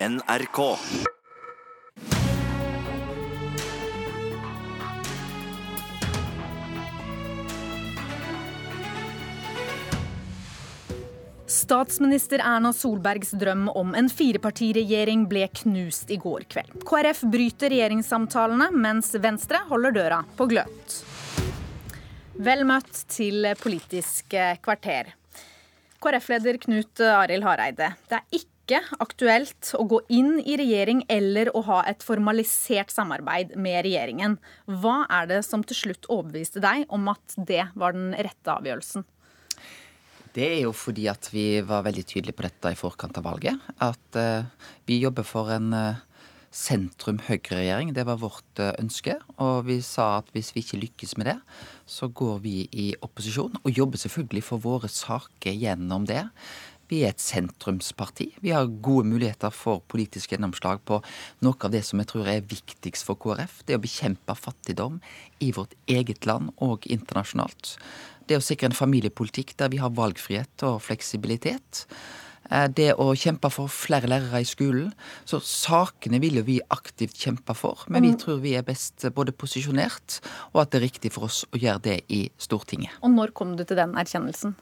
NRK. Statsminister Erna Solbergs drøm om en firepartiregjering ble knust i går kveld. KrF bryter regjeringssamtalene, mens Venstre holder døra på gløtt. Vel møtt til Politisk kvarter. KrF-leder Knut Arild Hareide. Det er ikke aktuelt å gå inn i regjering eller å ha et formalisert samarbeid med regjeringen. Hva er det som til slutt overbeviste deg om at det var den rette avgjørelsen? Det er jo fordi at vi var veldig tydelige på dette i forkant av valget. At uh, vi jobber for en uh, sentrum-høyre-regjering. Det var vårt uh, ønske. Og vi sa at hvis vi ikke lykkes med det, så går vi i opposisjon. Og jobber selvfølgelig for våre saker gjennom det. Vi er et sentrumsparti. Vi har gode muligheter for politisk gjennomslag på noe av det som jeg tror er viktigst for KrF. Det å bekjempe fattigdom i vårt eget land og internasjonalt det å sikre en familiepolitikk der vi har valgfrihet og fleksibilitet. Eh, det å kjempe for flere lærere i skolen. Så sakene vil jo vi aktivt kjempe for. Men vi mm. tror vi er best både posisjonert, og at det er riktig for oss å gjøre det i Stortinget. Og når kom du til den erkjennelsen?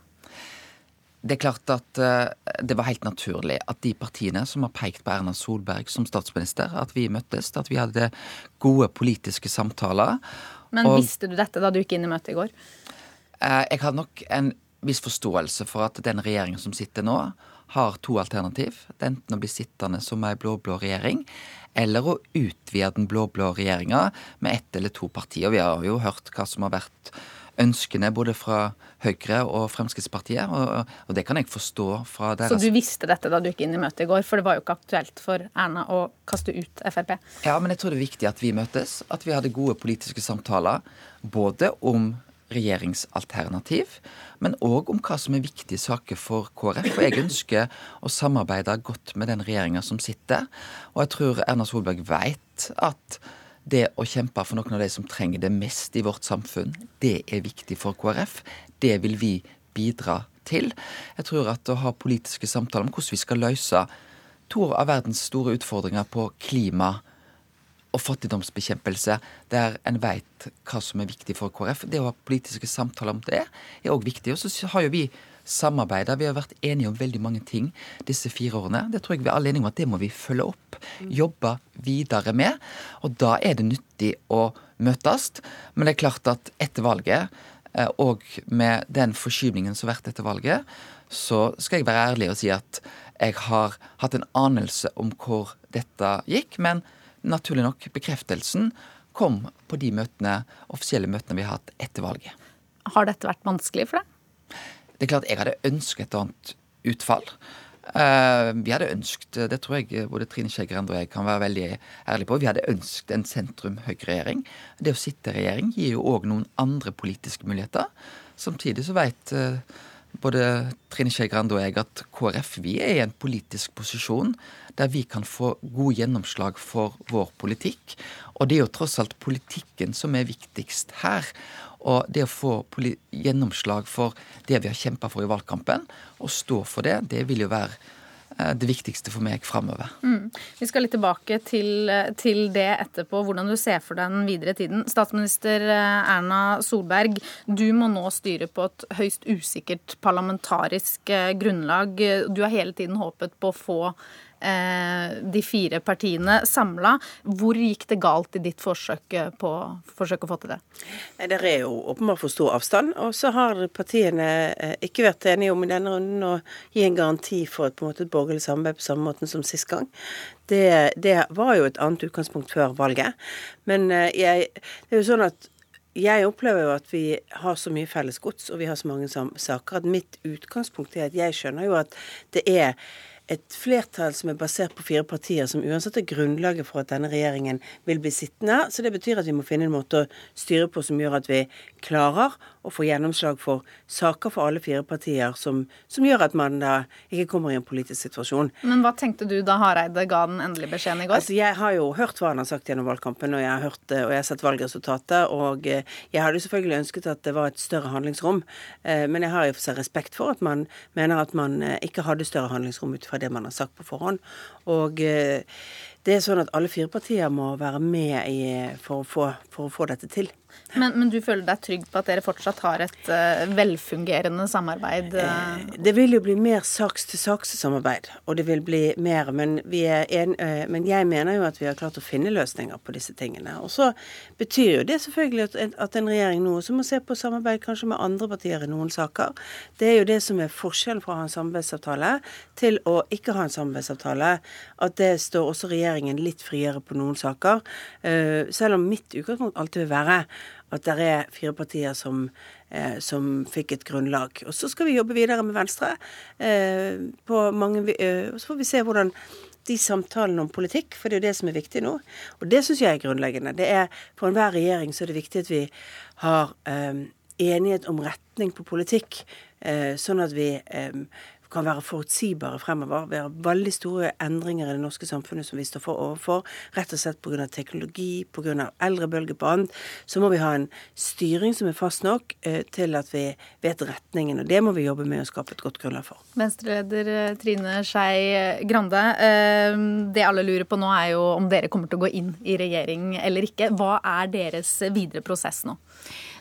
Det er klart at uh, det var helt naturlig at de partiene som har pekt på Erna Solberg som statsminister, at vi møttes, at vi hadde gode politiske samtaler. Men og, visste du dette da du gikk inn i møtet i går? Eh, jeg hadde nok en viss forståelse for at den regjeringen som sitter nå, har to alternativ. Det er enten å bli sittende som ei blå-blå regjering, eller å utvide den blå-blå regjeringa med ett eller to partier. Vi har jo hørt hva som har vært ønskene både fra Høyre og Fremskrittspartiet, og, og det kan jeg forstå fra deres Så du visste dette da du gikk inn i møtet i går, for det var jo ikke aktuelt for Erna å kaste ut Frp? Ja, men jeg tror det er viktig at vi møtes, at vi hadde gode politiske samtaler både om regjeringsalternativ, men òg om hva som er viktige saker for KrF. Og jeg ønsker å samarbeide godt med den regjeringa som sitter. Og jeg tror Erna Solberg veit at det å kjempe for noen av de som trenger det mest i vårt samfunn, det er viktig for KrF. Det vil vi bidra til. Jeg tror at å ha politiske samtaler om hvordan vi skal løse to av verdens store utfordringer på klima, og fattigdomsbekjempelse, der en veit hva som er viktig for KrF. Det å ha politiske samtaler om det er òg viktig. Og så har jo vi samarbeida. Vi har vært enige om veldig mange ting disse fire årene. Det tror jeg vi er alle enige om at det må vi følge opp. Jobbe videre med. Og da er det nyttig å møtes. Men det er klart at etter valget, eh, og med den forskyvningen som har vært etter valget, så skal jeg være ærlig og si at jeg har hatt en anelse om hvor dette gikk. men naturlig nok, bekreftelsen kom på de møtene, offisielle møtene vi har hatt etter valget. Har dette vært vanskelig for deg? Det er klart jeg hadde ønsket et annet utfall. Uh, vi hadde ønsket, det tror jeg både Trine Skei Grande og jeg kan være veldig ærlige på, vi hadde ønsket en sentrum-høyre-regjering. Det å sitte i regjering gir jo òg noen andre politiske muligheter. Samtidig så veit både Trine Skei Grande og jeg at KrF vi er i en politisk posisjon der vi kan få god gjennomslag for vår politikk. Og det er jo tross alt politikken som er viktigst her. Og det å få gjennomslag for det vi har kjempa for i valgkampen, og stå for det, det vil jo være eh, det viktigste for meg framover. Mm. Vi skal litt tilbake til, til, det etterpå, hvordan du ser for deg den videre tiden. Statsminister eh, Erna Solberg, du må nå styre på et høyst usikkert parlamentarisk eh, grunnlag. Du har hele tiden håpet på å få Eh, de fire partiene samla. Hvor gikk det galt i ditt forsøk på forsøk å få til det? Det er jo åpenbart for stor avstand. Og så har partiene eh, ikke vært enige om i denne runden å gi en garanti for et, måte, et borgerlig samarbeid på samme måte som sist gang. Det, det, var jo et annet utgangspunkt før valget. Men eh, jeg, det er jo sånn at jeg opplever jo at vi har så mye felles gods, og vi har så mange saker, at mitt utgangspunkt er at jeg skjønner jo at det er et flertall som er basert på fire partier, som uansett er grunnlaget for at denne regjeringen vil bli sittende. Så det betyr at vi må finne en måte å styre på som gjør at vi klarer å få gjennomslag for saker for alle fire partier, som, som gjør at man da ikke kommer i en politisk situasjon. Men hva tenkte du da Hareide ga den endelige beskjeden i går? Altså, jeg har jo hørt hva han har sagt gjennom valgkampen, og jeg har, hørt, og jeg har sett valgresultatet. Og eh, jeg hadde selvfølgelig ønsket at det var et større handlingsrom, eh, men jeg har i og for seg respekt for at man mener at man eh, ikke hadde større handlingsrom ut fra det man har sagt på forhånd. Og eh, det er sånn at alle fire partier må være med i, for, å få, for å få dette til. Men, men, du føler deg trygg på at dere fortsatt har et uh, velfungerende samarbeid? Uh... Det vil jo bli mer saks-til-saks-samarbeid, og det vil bli mer. Men, en, uh, men, jeg mener jo at vi har klart å finne løsninger på disse tingene. Og så betyr jo det selvfølgelig at, at en regjering nå også må se på samarbeid kanskje med andre partier i noen saker. Det er jo det som er forskjellen fra å ha en samarbeidsavtale til å ikke ha en samarbeidsavtale. At det står også regjeringen litt friere på noen saker. selv om mitt utgangspunkt alltid vil være at det er fire partier som, eh, som, fikk et grunnlag. Og så skal vi jobbe videre med Venstre. Eh, mange, eh, så får vi se hvordan de samtalene om politikk, for det er jo det som er viktig nå. Og det syns jeg er grunnleggende. Det er, For enhver regjering så er det viktig at vi har eh, enighet om retning på politikk, eh, sånn at vi eh, kan være forutsigbare fremover. Vi har veldig store endringer i det norske samfunnet som vi står for overfor. Rett og slett pga. teknologi, pga. eldrebølge på annet. Så må vi ha en styring som er fast nok eh, til at vi vet retningen. Og det må vi jobbe med å skape et godt grunnlag for. Venstreleder eh, Trine Skei Grande. Eh, det alle lurer på nå er jo om dere kommer til å gå inn i regjering eller ikke. Hva er deres videre prosess nå?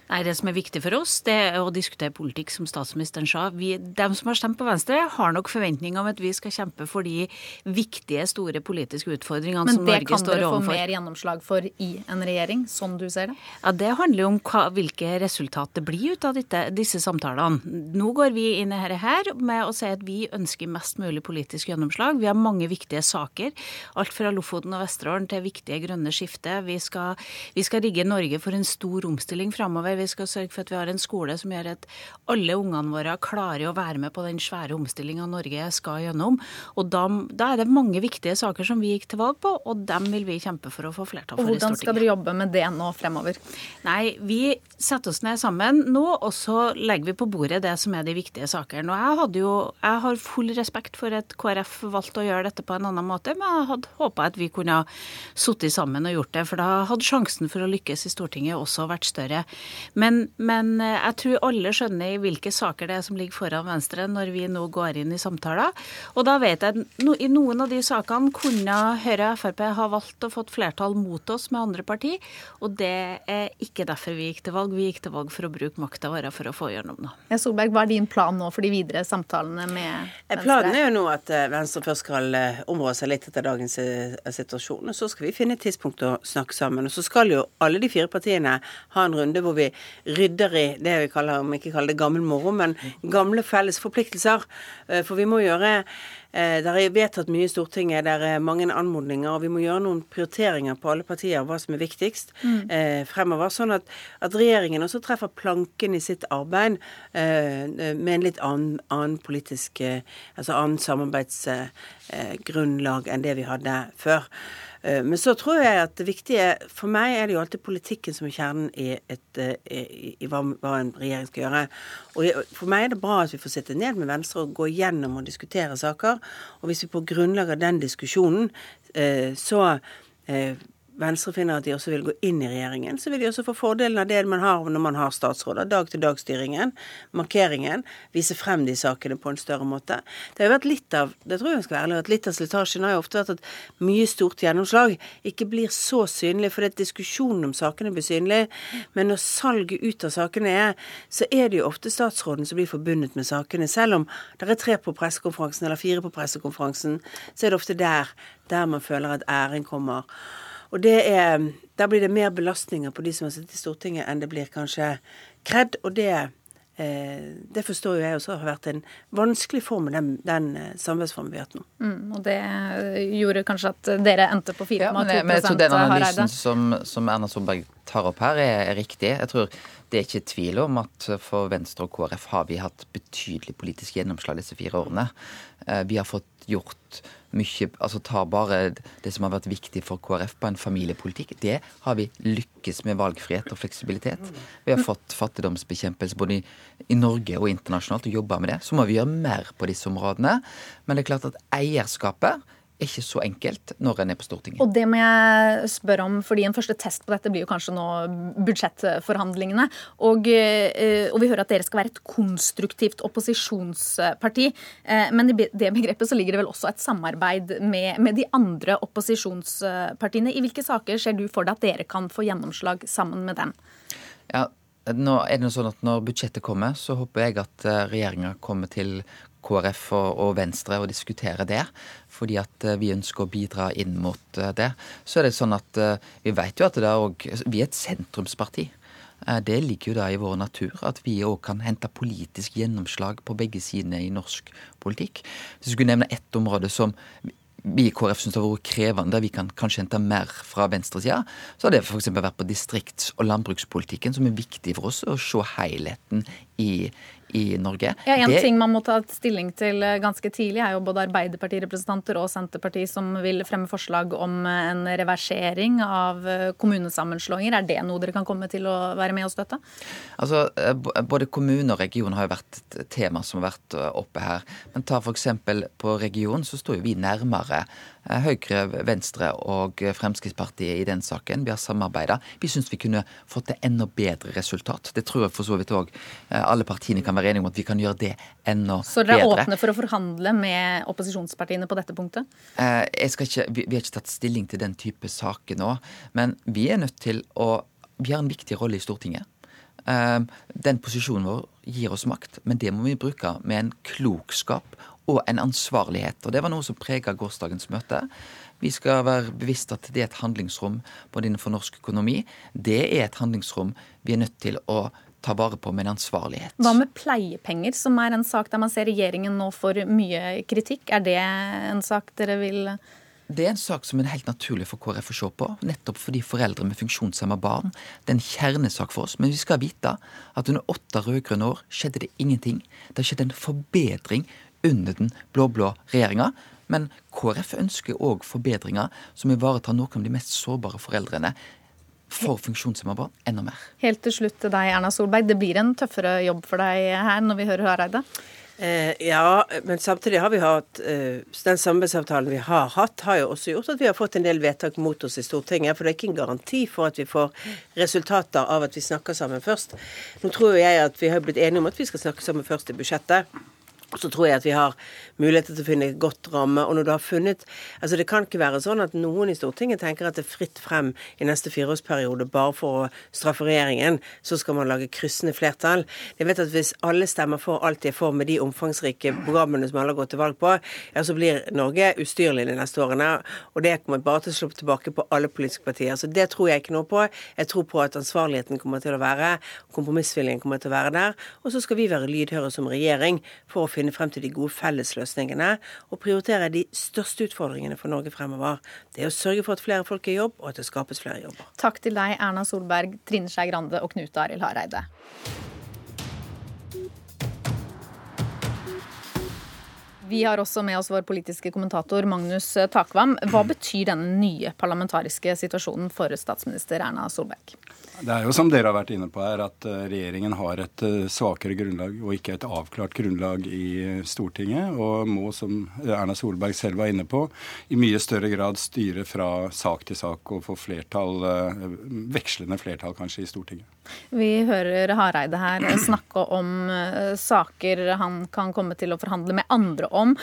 Nei, Det som er viktig for oss, det er å diskutere politikk, som statsministeren sa. Vi, de som har stemt på Venstre, har nok forventninger om at vi skal kjempe for de viktige, store politiske utfordringene som Norge står overfor. Men det kan dere få mer gjennomslag for i en regjering, sånn du ser det? Ja, Det handler jo om hva, hvilke resultat det blir ut av dette, disse samtalene. Nå går vi inn i dette her med å si at vi ønsker mest mulig politisk gjennomslag. Vi har mange viktige saker. Alt fra Lofoten og Vesterålen til viktige grønne skifte. Vi skal, vi skal rigge Norge for en stor omstilling framover. Vi skal sørge for at vi har en skole som gjør at alle ungene våre klarer å være med på den svære omstillinga Norge skal gjennom. Og da, da, er det mange viktige saker som vi gikk til valg på, og dem vil vi kjempe for å få flertall for i Stortinget. Hvordan skal dere jobbe med det nå fremover? Nei, vi setter oss ned sammen nå, og så legger vi på bordet det som er de viktige sakene. Og jeg, jo, jeg har full respekt for at KrF valgte å gjøre dette på en annen måte, men jeg hadde håpa at vi kunne ha sittet sammen og gjort det, for da hadde sjansen for å lykkes i Stortinget også vært større. Men, men, eh, jeg tror alle skjønner hvilke saker det er som ligger foran Venstre når vi nå går inn i samtaler. Og da vet jeg at no, i noen av de sakene kunne Høyre og Frp ha valgt å fått flertall mot oss med andre parti, og det er ikke derfor vi gikk til valg. Vi gikk til valg for å bruke makta vår for å få gjennom noe. Ja, Solberg, hva er din plan nå for de videre samtalene med eh, Venstre? Planen er jo nå at eh, Venstre først skal områ seg litt etter dagens situasjon, og så skal vi finne et tidspunkt å snakke sammen. Og så skal jo alle de fire partiene ha en runde hvor vi rydder i det vi kaller, om ikke kaller det gammel moro, men gamle felles forpliktelser. Eh, for vi må gjøre eh, det er vedtatt mye i Stortinget, det er mange anmodninger, og vi må gjøre noen prioriteringer på alle partier hva som er viktigst mm. eh, fremover. Sånn at, at, regjeringen også treffer planken i sitt arbeid eh, med en litt annen, annen politisk eh, Altså annen samarbeidsgrunnlag enn det vi hadde før. Eh, men så tror jeg at det viktige For meg er det jo alltid politikken som er kjernen i, et, eh, i, i hva, hva, en regjering skal gjøre. Og For meg er det bra at vi får sitte ned med Venstre og gå gjennom og diskutere saker. Og hvis vi på grunnlag av den diskusjonen eh, så Venstre finner at de også vil gå inn i regjeringen, så vil de også få fordelen av det man har når man har statsråder. Dag-til-dag-styringen, markeringen, vise frem de sakene på en større måte. Det har jo vært litt av det tror jeg skal være at litt av slitasjen har jo ofte vært at mye stort gjennomslag ikke blir så synlig, fordi at diskusjonen om sakene blir synlig. Men når salget ut av sakene er, så er det jo ofte statsråden som blir forbundet med sakene. Selv om det er tre på pressekonferansen eller fire på pressekonferansen, så er det ofte der, der man føler at æren kommer. Og det er Da blir det mer belastninger på de som har sittet i Stortinget, enn det blir kanskje kred. Og det, eh, det forstår jo jeg også har vært en vanskelig form med den, den eh, samarbeidsformen vi har hatt nå. Mm, og det gjorde kanskje at dere endte på 4,2 ja, men, men jeg tror den analysen som, som, Erna Solberg tar opp her, er, er riktig. Jeg tror det er ikke tvil om at for Venstre og KrF har vi hatt betydelig politisk gjennomslag disse fire årene. Eh, vi har fått gjort mye Altså ta bare det som har vært viktig for KrF på en familiepolitikk. Det har vi lykkes med valgfrihet og fleksibilitet. Vi har fått fattigdomsbekjempelse både i, i Norge og internasjonalt og jobba med det. Så må vi gjøre mer på disse områdene. Men det er klart at eierskapet er ikke så enkelt når en er på Stortinget. Og det må jeg spørre om, fordi en første test på dette blir jo kanskje nå budsjettforhandlingene. Og, eh, og vi hører at dere skal være et konstruktivt opposisjonsparti. Eh, men i det begrepet så ligger det vel også et samarbeid med, med de andre opposisjonspartiene. I hvilke saker ser du for deg at dere kan få gjennomslag sammen med dem? Ja, nå er det sånn at Når budsjettet kommer, så håper jeg at regjeringa kommer til KrF og, Venstre og diskutere det. Fordi at eh, vi ønsker å bidra inn mot eh, det. Så er det sånn at eh, vi vet jo at det er også, vi er et sentrumsparti. Det ligger jo da i vår natur at vi òg kan hente politisk gjennomslag på begge sidene i norsk politikk. Hvis jeg skulle nevne ett område som vi i KrF syns har vært krevende, der vi kan kanskje hente mer fra venstresida, så har det f.eks. vært på distrikts- og landbrukspolitikken, som er viktig for oss å se helheten i, i Norge. Ja, En det... ting man må ta stilling til eh, ganske tidlig, er jo både Arbeiderpartirepresentanter og Senterpartiet som vil fremme forslag om eh, en reversering av eh, kommunesammenslåinger. Er det noe dere kan komme til å være med og støtte? Altså, Både kommune og region har jo vært et tema som har vært oppe her. Men ta f.eks. på region, så står jo vi nærmere Høyre, Venstre og Fremskrittspartiet i den saken. Vi har samarbeida. Vi syns vi kunne fått til enda bedre resultat. Det tror jeg for så vidt òg alle partiene kan være enige om at vi kan gjøre det enda bedre. Så dere er åpne for å forhandle med opposisjonspartiene på dette punktet? Eh, ikke, vi, vi har ikke tatt stilling til den type saker nå, men vi er nødt til å Vi har en viktig rolle i Stortinget. Eh, den posisjonen vår gir oss makt, men det må vi bruke med en klokskap og en ansvarlighet. Og Det var noe som prega gårsdagens møte. Vi skal være bevisst at det er et handlingsrom både innenfor norsk økonomi. Det er et handlingsrom vi er nødt til å ta vare på med en ansvarlighet. Hva med pleiepenger, som er en sak der man ser regjeringen nå får mye kritikk? Er det en sak dere vil det er en sak som er helt naturlig for KrF å se på, nettopp fordi foreldre med funksjonshemma barn det er en kjernesak for oss. Men vi skal vite at under åtte rød-grønne år skjedde det ingenting. Det har skjedd en forbedring under den blå-blå regjeringa. Men KrF ønsker òg forbedringer som ivaretar noen av de mest sårbare foreldrene for funksjonshemma barn enda mer. Helt til slutt til deg, Erna Solberg. Det blir en tøffere jobb for deg her når vi hører Hareide? Eh, ja, men samtidig har vi hatt eh, Den samarbeidsavtalen vi har hatt, har jo også gjort at vi har fått en del vedtak mot oss i Stortinget. For det er ikke en garanti for at vi får resultater av at vi snakker sammen først. Nå tror jeg at vi har blitt enige om at vi skal snakke sammen først i budsjettet. Så tror jeg at vi har muligheter til å finne et godt ramme. Og når du har funnet Altså det kan ikke være sånn at noen i Stortinget tenker at det er fritt frem i neste fireårsperiode bare for å straffe regjeringen, så skal man lage kryssende flertall. Jeg vet at hvis alle stemmer for alt de er for med de omfangsrike programmene som alle har gått til valg på, ja, så blir Norge ustyrlig de neste årene. Og det kommer bare til å slå tilbake på alle politiske partier. Så det tror jeg ikke noe på. Jeg tror på at ansvarligheten kommer til å være, kompromissviljen kommer til å være der. Og så skal vi være lydhøre som regjering for å finne frem til de gode fellesløsningene og prioritere de største utfordringene for Norge fremover. Det er å sørge for at flere folk er i jobb, og at det skapes flere jobber. Takk til deg, Erna Solberg, Trine Skei Grande og Knut Arild Hareide. Vi har også med oss vår politiske kommentator Magnus Takvam. Hva betyr denne nye parlamentariske situasjonen for statsminister Erna Solberg? Det er jo som dere har vært inne på her, at eh, regjeringen har et eh, svakere grunnlag og ikke et avklart grunnlag i eh, Stortinget, og må, som Erna Solberg selv var inne på, i mye større grad styre fra sak til sak og få flertall, vekslende flertall kanskje i Stortinget. Vi hører Hareide her snakke om saker han kan komme til å forhandle med andre om.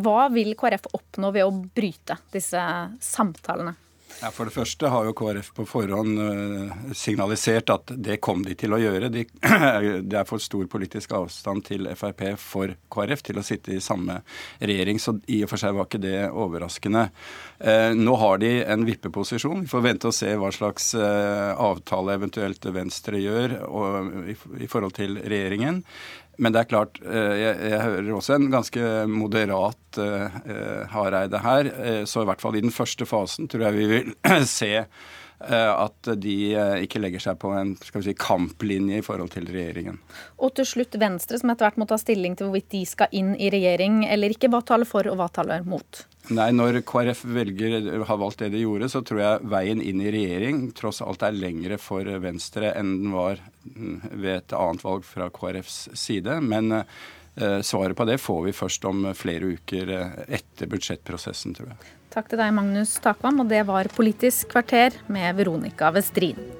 Hva vil KrF oppnå ved å bryte disse samtalene? Ja, For det første har jo KrF på forhånd uh, signalisert at det kom de til å gjøre. De, det er for stor politisk avstand til Frp for KrF til å sitte i samme regjering, så i og for seg var ikke det overraskende. Uh, nå har de en vippeposisjon. Vi får vente og se hva slags uh, avtale eventuelt Venstre gjør i forhold til regjeringen. Men det er klart, eh, jeg, jeg hører også en ganske moderat uh, Hareide her. Så i hvert fall i den første fasen tror jeg vi vil se at de ikke legger seg på en si, kamplinje i forhold til regjeringen. Og til slutt Venstre, som etter hvert må ta stilling til hvorvidt de skal inn i regjering eller ikke. Hva taler for, og hva taler mot? Nei, Når KrF velger, har valgt det de gjorde, så tror jeg veien inn i regjering tross alt er lengre for Venstre enn den var mm, ved et annet valg fra KrFs side. Men Eh, svaret på det får vi først om flere uker etter budsjettprosessen, tror jeg. Takk til deg, Magnus Takvam, og det var Politisk kvarter med Veronica Westrin.